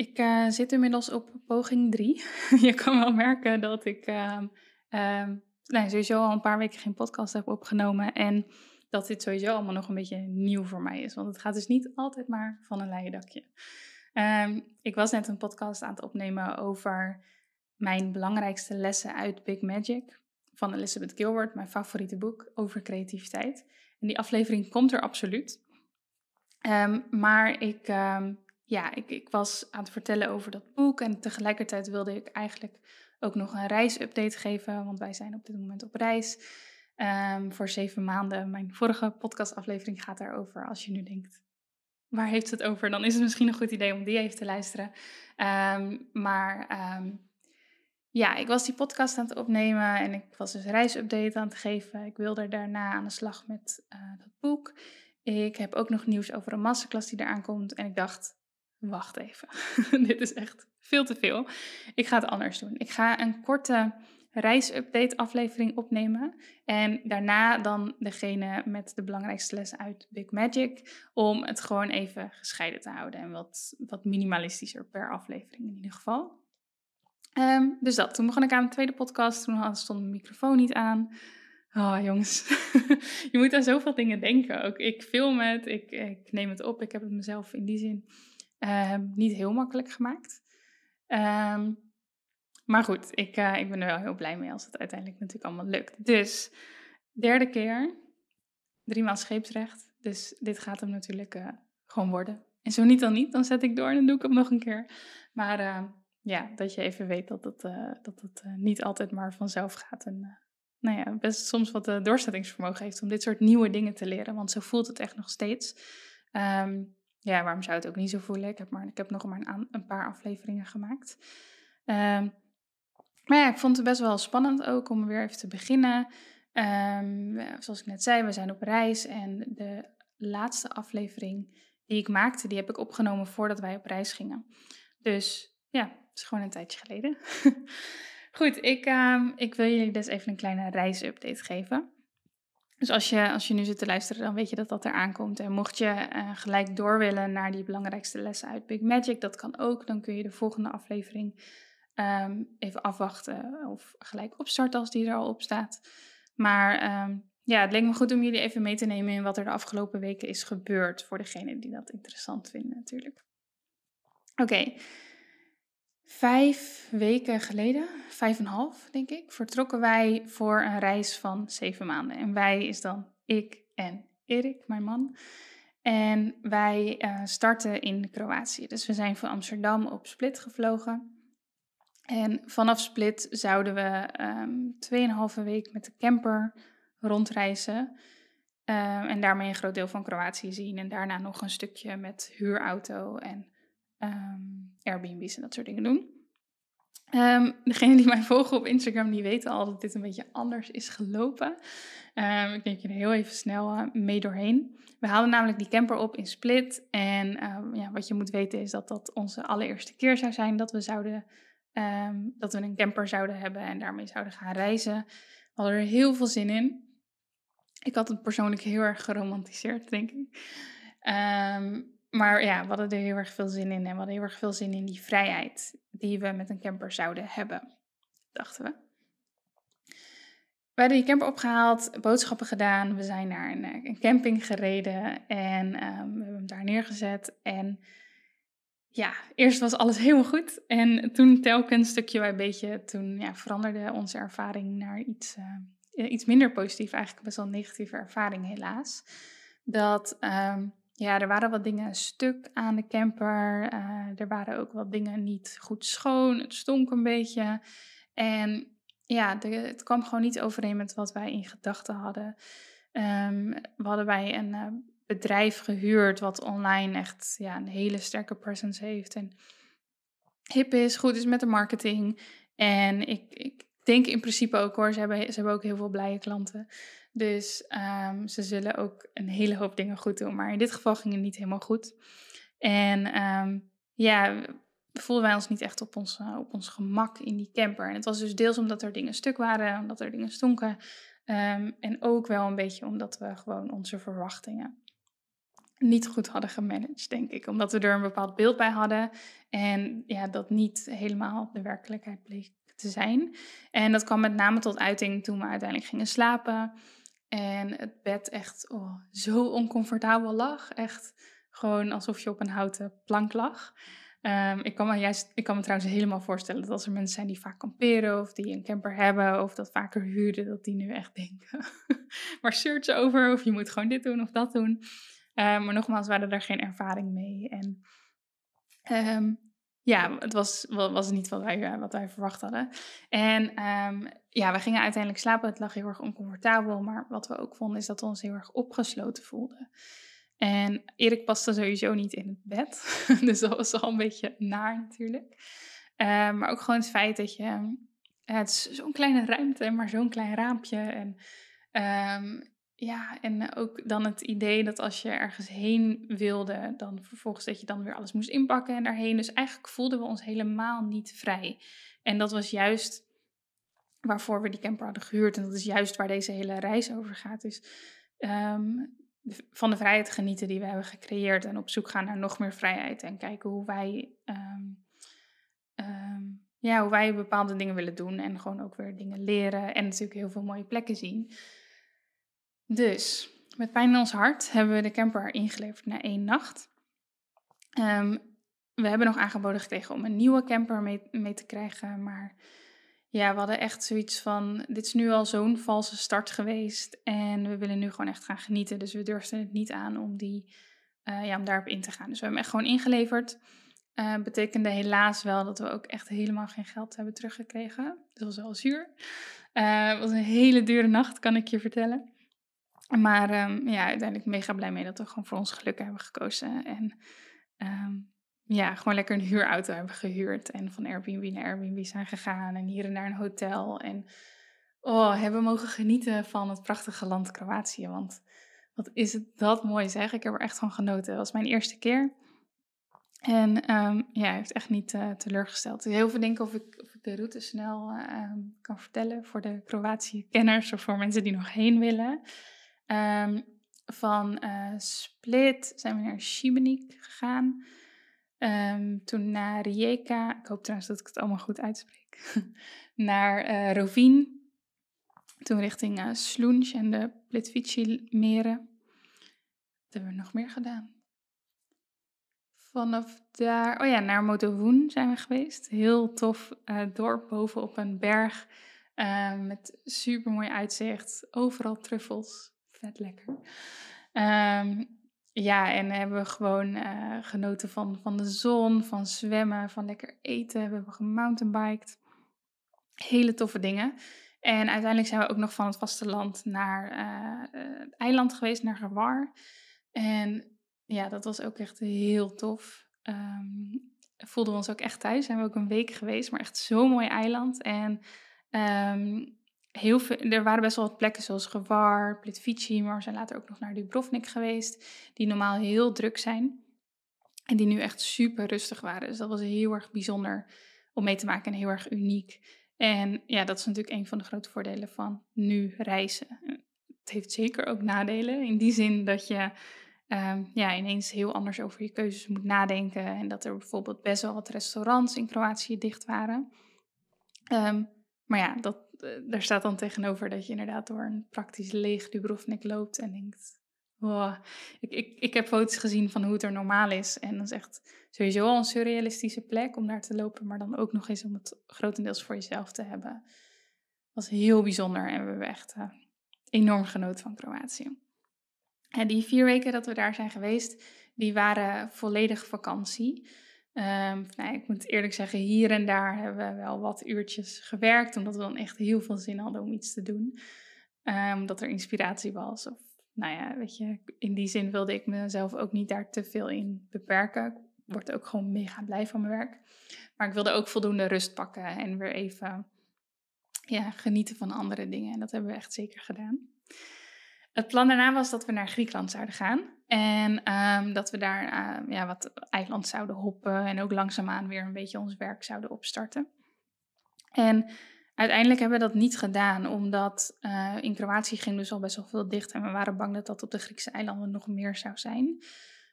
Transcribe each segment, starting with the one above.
Ik uh, zit inmiddels op poging 3. Je kan wel merken dat ik uh, sowieso al een paar weken geen podcast heb opgenomen. En dat dit sowieso allemaal nog een beetje nieuw voor mij is. Want het gaat dus niet altijd maar van een leien dakje. Ehm, ik was net een podcast aan het opnemen over mijn belangrijkste lessen uit Big Magic van Elizabeth Gilbert, mijn favoriete boek over creativiteit. En die aflevering komt er absoluut. Maar ik ja, ik, ik was aan het vertellen over dat boek en tegelijkertijd wilde ik eigenlijk ook nog een reisupdate geven, want wij zijn op dit moment op reis um, voor zeven maanden. Mijn vorige podcastaflevering gaat daarover. Als je nu denkt, waar heeft het over? Dan is het misschien een goed idee om die even te luisteren. Um, maar um, ja, ik was die podcast aan het opnemen en ik was dus reisupdate aan het geven. Ik wilde daarna aan de slag met uh, dat boek. Ik heb ook nog nieuws over een masterclass die eraan komt. En ik dacht, wacht even, dit is echt veel te veel. Ik ga het anders doen. Ik ga een korte reisupdate aflevering opnemen. En daarna dan degene met de belangrijkste les uit Big Magic. Om het gewoon even gescheiden te houden. En wat, wat minimalistischer per aflevering in ieder geval. Um, dus dat. Toen begon ik aan de tweede podcast. Toen stond mijn microfoon niet aan. Oh jongens, je moet aan zoveel dingen denken. Ook ik film het, ik, ik neem het op. Ik heb het mezelf in die zin Ehm, niet heel makkelijk gemaakt. Um, maar goed, ik, uh, ik ben er wel heel blij mee als het uiteindelijk natuurlijk allemaal lukt. Dus, derde keer, drie maal scheepsrecht. Dus dit gaat hem natuurlijk uh, gewoon worden. En zo niet dan niet, dan zet ik door en dan doe ik hem nog een keer. Maar uh, ja, dat je even weet dat het, dat het niet altijd maar vanzelf gaat. En nou ja, best soms wat doorzettingsvermogen heeft om dit soort nieuwe dingen te leren. Want zo voelt het echt nog steeds. Ja, waarom zou het ook niet zo voelen? Ik heb, maar, ik heb nog maar een, een paar afleveringen gemaakt. Um, maar ja, ik vond het best wel spannend ook om weer even te beginnen. Um, zoals ik net zei, we zijn op reis en de laatste aflevering die ik maakte, die heb ik opgenomen voordat wij op reis gingen. Dus ja, het is gewoon een tijdje geleden. Goed, ik, um, ik wil jullie dus even een kleine reisupdate geven. Dus als je, als je nu zit te luisteren, dan weet je dat dat eraan komt. En mocht je uh, gelijk door willen naar die belangrijkste lessen uit Big Magic, dat kan ook. Dan kun je de volgende aflevering um, even afwachten of gelijk opstarten als die er al op staat. Maar um, ja, het leek me goed om jullie even mee te nemen in wat er de afgelopen weken is gebeurd. Voor degenen die dat interessant vinden natuurlijk. Oké, Vijf weken geleden, vijf en een half denk ik, vertrokken wij voor een reis van zeven maanden. En wij is dan ik en Erik, mijn man. En wij uh, starten in Kroatië. Dus we zijn van Amsterdam op Split gevlogen. En vanaf Split zouden we um, tweeënhalve week met de camper rondreizen. Um, en daarmee een groot deel van Kroatië zien. En daarna nog een stukje met huurauto en um, Airbnb's en dat soort dingen doen. Um, degenen die mij volgen op Instagram, die weten al dat dit een beetje anders is gelopen. Um, ik denk je er heel even snel uh, mee doorheen. We haalden namelijk die camper op in Split. En um, ja, wat je moet weten is dat dat onze allereerste keer zou zijn dat we, zouden, dat we een camper zouden hebben en daarmee zouden gaan reizen. We hadden er heel veel zin in. Ik had het persoonlijk heel erg geromantiseerd, denk ik. Maar ja, we hadden er heel erg veel zin in en we hadden heel erg veel zin in die vrijheid die we met een camper zouden hebben, dachten we. hebben die camper opgehaald, boodschappen gedaan. We zijn naar een, een camping gereden en ehm, we hebben hem daar neergezet. En ja, eerst was alles helemaal goed. En toen telkens stukje bij beetje, toen ja, veranderde onze ervaring naar iets, uh, iets minder positief. Eigenlijk best wel een negatieve ervaring helaas. Dat ehm, ja, er waren wat dingen stuk aan de camper. Uh, er waren ook wat dingen niet goed schoon. Het stonk een beetje. En ja, het kwam gewoon niet overeen met wat wij in gedachten hadden. Um, we hadden bij een uh, bedrijf gehuurd wat online echt ja, een hele sterke presence heeft. En hip is, goed is met de marketing. En ik, ik denk in principe ook hoor, ze hebben, ze hebben ook heel veel blije klanten. Dus um, ze zullen ook een hele hoop dingen goed doen. Maar in dit geval ging het niet helemaal goed. En um, ja, voelden wij ons niet echt op ons, uh, op ons gemak in die camper. En het was dus deels omdat er dingen stuk waren, omdat er dingen stonken. Um, en ook wel een beetje omdat we gewoon onze verwachtingen niet goed hadden gemanaged, denk ik. Omdat we er een bepaald beeld bij hadden en ja, dat niet helemaal de werkelijkheid bleek te zijn. En dat kwam met name tot uiting toen we uiteindelijk gingen slapen. En het bed echt oh, zo oncomfortabel lag. Echt gewoon alsof je op een houten plank lag. Um, ik, kan me juist, ik kan me trouwens helemaal voorstellen dat als er mensen zijn die vaak kamperen of die een camper hebben of dat vaker huurden, dat die nu echt denken, waar search over of je moet gewoon dit doen of dat doen. Um, maar nogmaals, we hadden daar geen ervaring mee. En um, ja, het was, was niet wat wij, wat wij verwacht hadden. En um, ja, we gingen uiteindelijk slapen. Het lag heel erg oncomfortabel. Maar wat we ook vonden, is dat we ons heel erg opgesloten voelden. En Erik paste sowieso niet in het bed. dus dat was al een beetje naar natuurlijk. Um, maar ook gewoon het feit dat je... Het is zo'n kleine ruimte, maar zo'n klein raampje. En um, ja, en ook dan het idee dat als je ergens heen wilde, dan vervolgens dat je dan weer alles moest inpakken en daarheen. Dus eigenlijk voelden we ons helemaal niet vrij. En dat was juist waarvoor we die camper hadden gehuurd. En dat is juist waar deze hele reis over gaat. Dus van de vrijheid genieten die we hebben gecreëerd. En op zoek gaan naar nog meer vrijheid. En kijken hoe wij, um, um, ja, hoe wij bepaalde dingen willen doen. En gewoon ook weer dingen leren. En natuurlijk heel veel mooie plekken zien. Dus met pijn in ons hart hebben we de camper ingeleverd na één nacht. Um, we hebben nog aangeboden gekregen om een nieuwe camper mee, mee, te krijgen. Maar ja, we hadden echt zoiets van: dit is nu al zo'n valse start geweest. En we willen nu gewoon echt gaan genieten. Dus we durfden het niet aan om, die, uh, ja, om daarop in te gaan. Dus we hebben hem echt gewoon ingeleverd. Uh, betekende helaas wel dat we ook echt helemaal geen geld hebben teruggekregen. Dat was wel zuur. Uh, het was een hele dure nacht, kan ik je vertellen. Maar um, ja, uiteindelijk mega blij mee dat we gewoon voor ons geluk hebben gekozen. En um, ja, gewoon lekker een huurauto hebben gehuurd. En van Airbnb naar Airbnb zijn gegaan. En hier en daar een hotel. En oh, hebben mogen genieten van het prachtige land Kroatië. Want wat is het dat mooi zeg. Ik heb er echt van genoten. Het was mijn eerste keer. En um, ja, hij heeft echt niet uh, teleurgesteld. Heel veel denken of ik, of ik de route snel kan vertellen voor de Kroatië-kenners of voor mensen die nog heen willen. Um, van uh, Split zijn we naar Šibenik gegaan. Um, toen naar Rijeka. Ik hoop trouwens dat ik het allemaal goed uitspreek. naar uh. Toen richting uh, en de Plitvice-meren. Wat hebben we nog meer gedaan? Vanaf daar, oh ja, naar Motovoen zijn we geweest. Heel tof dorp boven op een berg. Met super mooi uitzicht. Overal truffels vet lekker. Um, ja, en hebben we gewoon uh, genoten van, van de zon, van zwemmen, van lekker eten. We hebben gemountainbiked. Hele toffe dingen. En uiteindelijk zijn we ook nog van het vasteland naar uh, het eiland geweest, naar Gewar. En ja, dat was ook echt heel tof. Um, voelden we ons ook echt thuis. Zijn we ook een week geweest, maar echt zo'n mooi eiland. En um, heel veel, er waren best wel wat plekken zoals Gewar, Plitvici, maar we zijn later ook nog naar Dubrovnik geweest, die normaal heel druk zijn en die nu echt super rustig waren. Dus dat was heel erg bijzonder om mee te maken en heel erg uniek. En ja, dat is natuurlijk een van de grote voordelen van nu reizen. Het heeft zeker ook nadelen in die zin dat je um, ja, ineens heel anders over je keuzes moet nadenken en dat er bijvoorbeeld best wel wat restaurants in Kroatië dicht waren. Um, maar ja, dat, daar staat dan tegenover dat je inderdaad door een praktisch leeg Dubrovnik loopt en denkt, wow. ik, ik, ik heb foto's gezien van hoe het er normaal is. En dat is echt sowieso al een surrealistische plek om daar te lopen, maar dan ook nog eens om het grotendeels voor jezelf te hebben. was heel bijzonder en we hebben echt uh, enorm genoten van Kroatië. En die vier weken dat we daar zijn geweest, die waren volledig vakantie. Um, nou, ik moet eerlijk zeggen, hier en daar hebben we wel wat uurtjes gewerkt, omdat we dan echt heel veel zin hadden om iets te doen. Um, omdat er inspiratie was. Of, nou ja, weet je, in die zin wilde ik mezelf ook niet daar te veel in beperken. Ik word ook gewoon mega blij van mijn werk. Maar ik wilde ook voldoende rust pakken en weer even ja, genieten van andere dingen. En dat hebben we echt zeker gedaan. Het plan daarna was dat we naar Griekenland zouden gaan. En ehm, dat we daar uh, ja, wat eiland zouden hoppen. En ook langzaamaan weer een beetje ons werk zouden opstarten. En uiteindelijk hebben we dat niet gedaan. Omdat uh, in Kroatië ging dus al best wel veel dicht. En we waren bang dat dat op de Griekse eilanden nog meer zou zijn.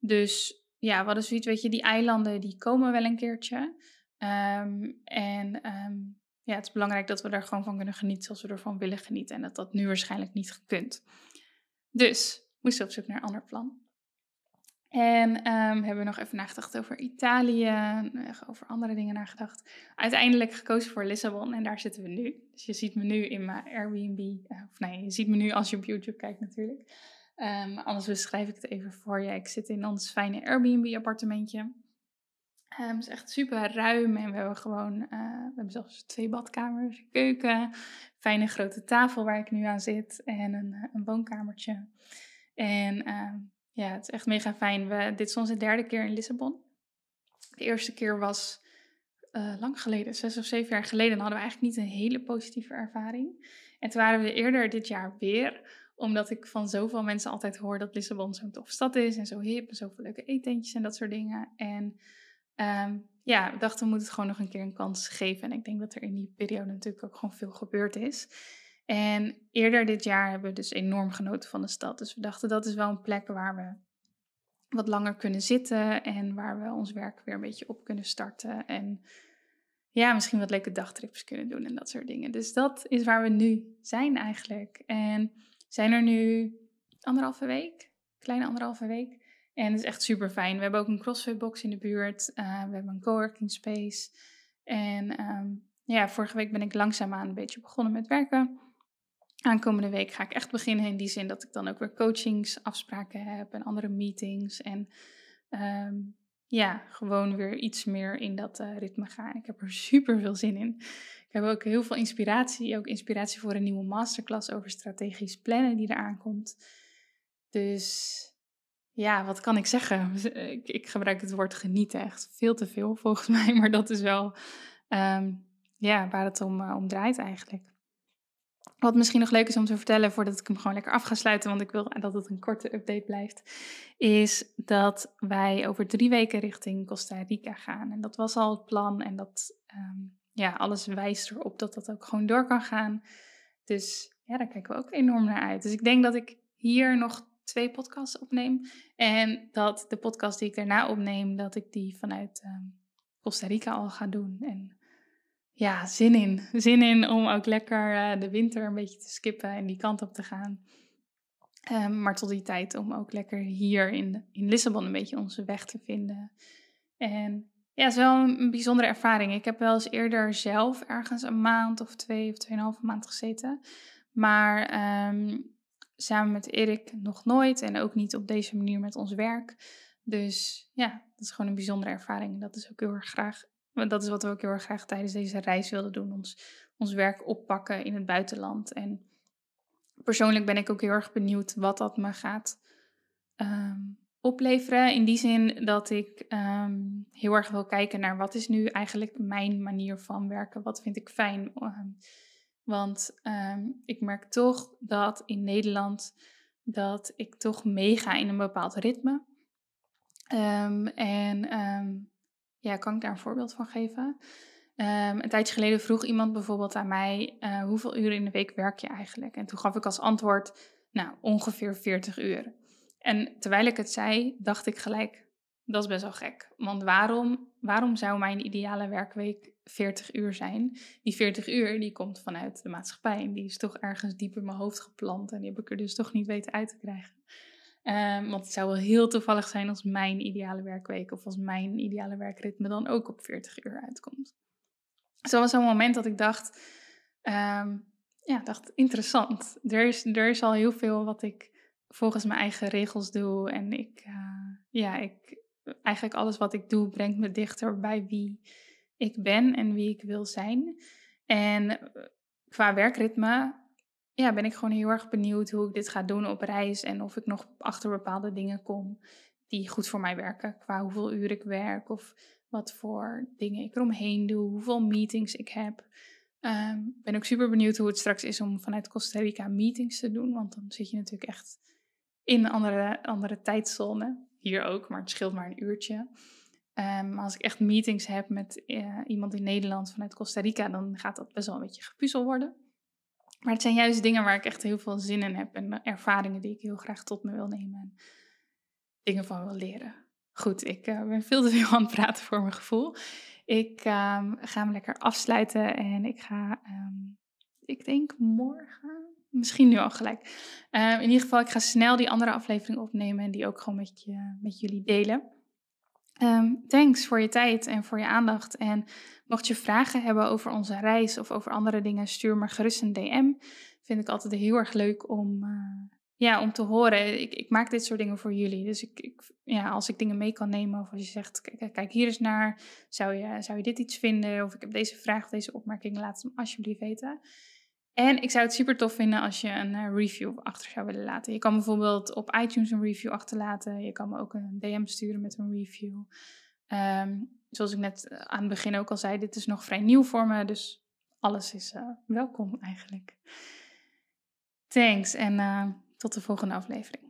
Dus ja, we hadden zoiets, weet je, die eilanden die komen wel een keertje. Um, en ja, het is belangrijk dat we daar gewoon van kunnen genieten zoals we ervan willen genieten. En dat dat nu waarschijnlijk niet gekund. Dus moesten op zoek naar een ander plan. En um, hebben we nog even nagedacht over Italië, over andere dingen nagedacht. Uiteindelijk gekozen voor Lissabon en daar zitten we nu. Dus je ziet me nu in mijn Airbnb, uh, of nee, je ziet me nu als je op YouTube kijkt natuurlijk. Um, anders beschrijf ik het even voor je. Ik zit in ons fijne Airbnb appartementje. Um, het is echt super ruim en we hebben gewoon, uh, we hebben zelfs twee badkamers, een keuken, fijne grote tafel waar ik nu aan zit en een, eh, een woonkamertje. En uh, ja, het is echt mega fijn. We, dit is onze derde keer in Lissabon. De eerste keer was uh, lang geleden, zes of zeven jaar geleden. Hadden we eigenlijk niet een hele positieve ervaring. En toen waren we eerder dit jaar weer omdat ik van zoveel mensen altijd hoor dat Lissabon zo'n tof stad is en zo hip en zoveel leuke eetentjes en dat soort dingen. En um, ja, we dachten we moeten het gewoon nog een keer een kans geven. En ik denk dat er in die periode natuurlijk ook gewoon veel gebeurd is. En eerder dit jaar hebben we dus enorm genoten van de stad. Dus we dachten dat is wel een plek waar we wat langer kunnen zitten en waar we ons werk weer een beetje op kunnen starten. En ja, misschien wat leuke dagtrips kunnen doen en dat soort dingen. Dus dat is waar we nu zijn eigenlijk. En zijn er nu anderhalve week, kleine anderhalve week. En het is echt super fijn. We hebben ook een CrossFit box in de buurt. Uh, we hebben een coworking space. En um, ja, vorige week ben ik langzaamaan een beetje begonnen met werken. Aankomende week ga ik echt beginnen in die zin dat ik dan ook weer coachingsafspraken heb en andere meetings. En um, ja, gewoon weer iets meer in dat uh, ritme gaan. Ik heb er super veel zin in. Ik heb ook heel veel inspiratie. Ook inspiratie voor een nieuwe masterclass over strategisch plannen die eraan komt. Dus ja, wat kan ik zeggen? Ik, ik, gebruik het woord genieten echt veel te veel volgens mij. Maar dat is wel um, ja, waar het om, uh, om draait eigenlijk. Wat misschien nog leuk is om te vertellen voordat ik hem gewoon lekker af ga sluiten, want ik wil dat het een korte update blijft, is dat wij over drie weken richting Costa Rica gaan. En dat was al het plan en dat, um, ja, alles wijst erop dat dat ook gewoon door kan gaan. Dus ja, daar kijken we ook enorm naar uit. Dus ik denk dat ik hier nog twee podcasts opneem en dat de podcast die ik daarna opneem, dat ik die vanuit um, Costa Rica al ga doen. En ja, zin in. Zin in om ook lekker uh, de winter een beetje te skippen en die kant op te gaan. Um, maar tot die tijd om ook lekker hier in, in Lissabon een beetje onze weg te vinden. En ja, het is wel een, bijzondere ervaring. Ik heb wel eens eerder zelf ergens een maand of twee of tweeënhalve maand gezeten. Maar um, samen met Erik nog nooit en ook niet op deze manier met ons werk. Dus ja, dat is gewoon een bijzondere ervaring. Dat is ook heel erg graag dat is wat we ook heel erg graag tijdens deze reis wilden doen. Ons, ons werk oppakken in het buitenland. En persoonlijk ben ik ook heel erg benieuwd wat dat me gaat um, opleveren. In die zin dat ik um, heel erg wil kijken naar wat is nu eigenlijk mijn manier van werken. Wat vind ik fijn. Um, want ik merk toch dat in Nederland dat ik toch meega in een bepaald ritme. en ja, kan ik daar een voorbeeld van geven? Een tijdje geleden vroeg iemand bijvoorbeeld aan mij: uh, hoeveel uren in de week werk je eigenlijk? En toen gaf ik als antwoord: nou, ongeveer 40 uur. En terwijl ik het zei, dacht ik gelijk: dat is best wel gek. Want waarom, waarom zou mijn ideale werkweek 40 uur zijn? Die 40 uur die komt vanuit de maatschappij. En die is toch ergens diep in mijn hoofd geplant. En die heb ik er dus toch niet weten uit te krijgen. Um, want het zou wel heel toevallig zijn als mijn ideale werkweek of als mijn ideale werkritme dan ook op 40 uur uitkomt. Zo was zo'n moment dat ik dacht, um, ja, dacht interessant. Er is, er is al heel veel wat ik volgens mijn eigen regels doe. En ik, uh, ja, ik, eigenlijk alles wat ik doe brengt me dichter bij wie ik ben en wie ik wil zijn. En eh, qua werkritme ja, ben ik gewoon heel erg benieuwd hoe ik dit ga doen op reis en of ik nog achter bepaalde dingen kom die goed voor mij werken. Qua hoeveel uur ik werk of wat voor dingen ik eromheen doe, hoeveel meetings ik heb. Um, ben ook super benieuwd hoe het straks is om vanuit Costa Rica meetings te doen, want dan zit je natuurlijk echt in een andere, andere tijdzone. Hier ook, maar het scheelt maar een uurtje. Um, als ik echt meetings heb met uh, iemand in Nederland vanuit Costa Rica, dan gaat dat best wel een beetje gepuzzel worden. Maar het zijn juist dingen waar ik echt heel veel zin in heb en ervaringen die ik heel graag tot me wil nemen en dingen van wil leren. Goed, ik uh, ben veel te veel aan het praten voor mijn gevoel. Ik um, ga hem lekker afsluiten en ik ga, um, ik denk morgen, misschien nu al gelijk. Uh, in ieder geval, ik ga snel die andere aflevering opnemen en die ook gewoon met, je, met jullie delen. Um, thanks voor je tijd en voor je aandacht. En mocht je vragen hebben over onze reis of over andere dingen, stuur me gerust een DM. Vind ik altijd heel erg leuk om, uh, ja, om te horen. Ik, ik, maak dit soort dingen voor jullie. Dus ik, ik, ja, als ik dingen mee kan nemen of als je zegt, kijk, kijk hier eens naar, zou je, zou je dit iets vinden? Of ik heb deze vraag of deze opmerking, laat het me alsjeblieft weten. En ik zou het super tof vinden als je een uh, review achter zou willen laten. Je kan bijvoorbeeld op iTunes een review achterlaten. Je kan me ook een DM sturen met een review. Um, zoals ik net eh, aan het begin ook al zei, dit is nog vrij nieuw voor me. Dus alles is uh, welkom eigenlijk. Thanks en tot de volgende aflevering.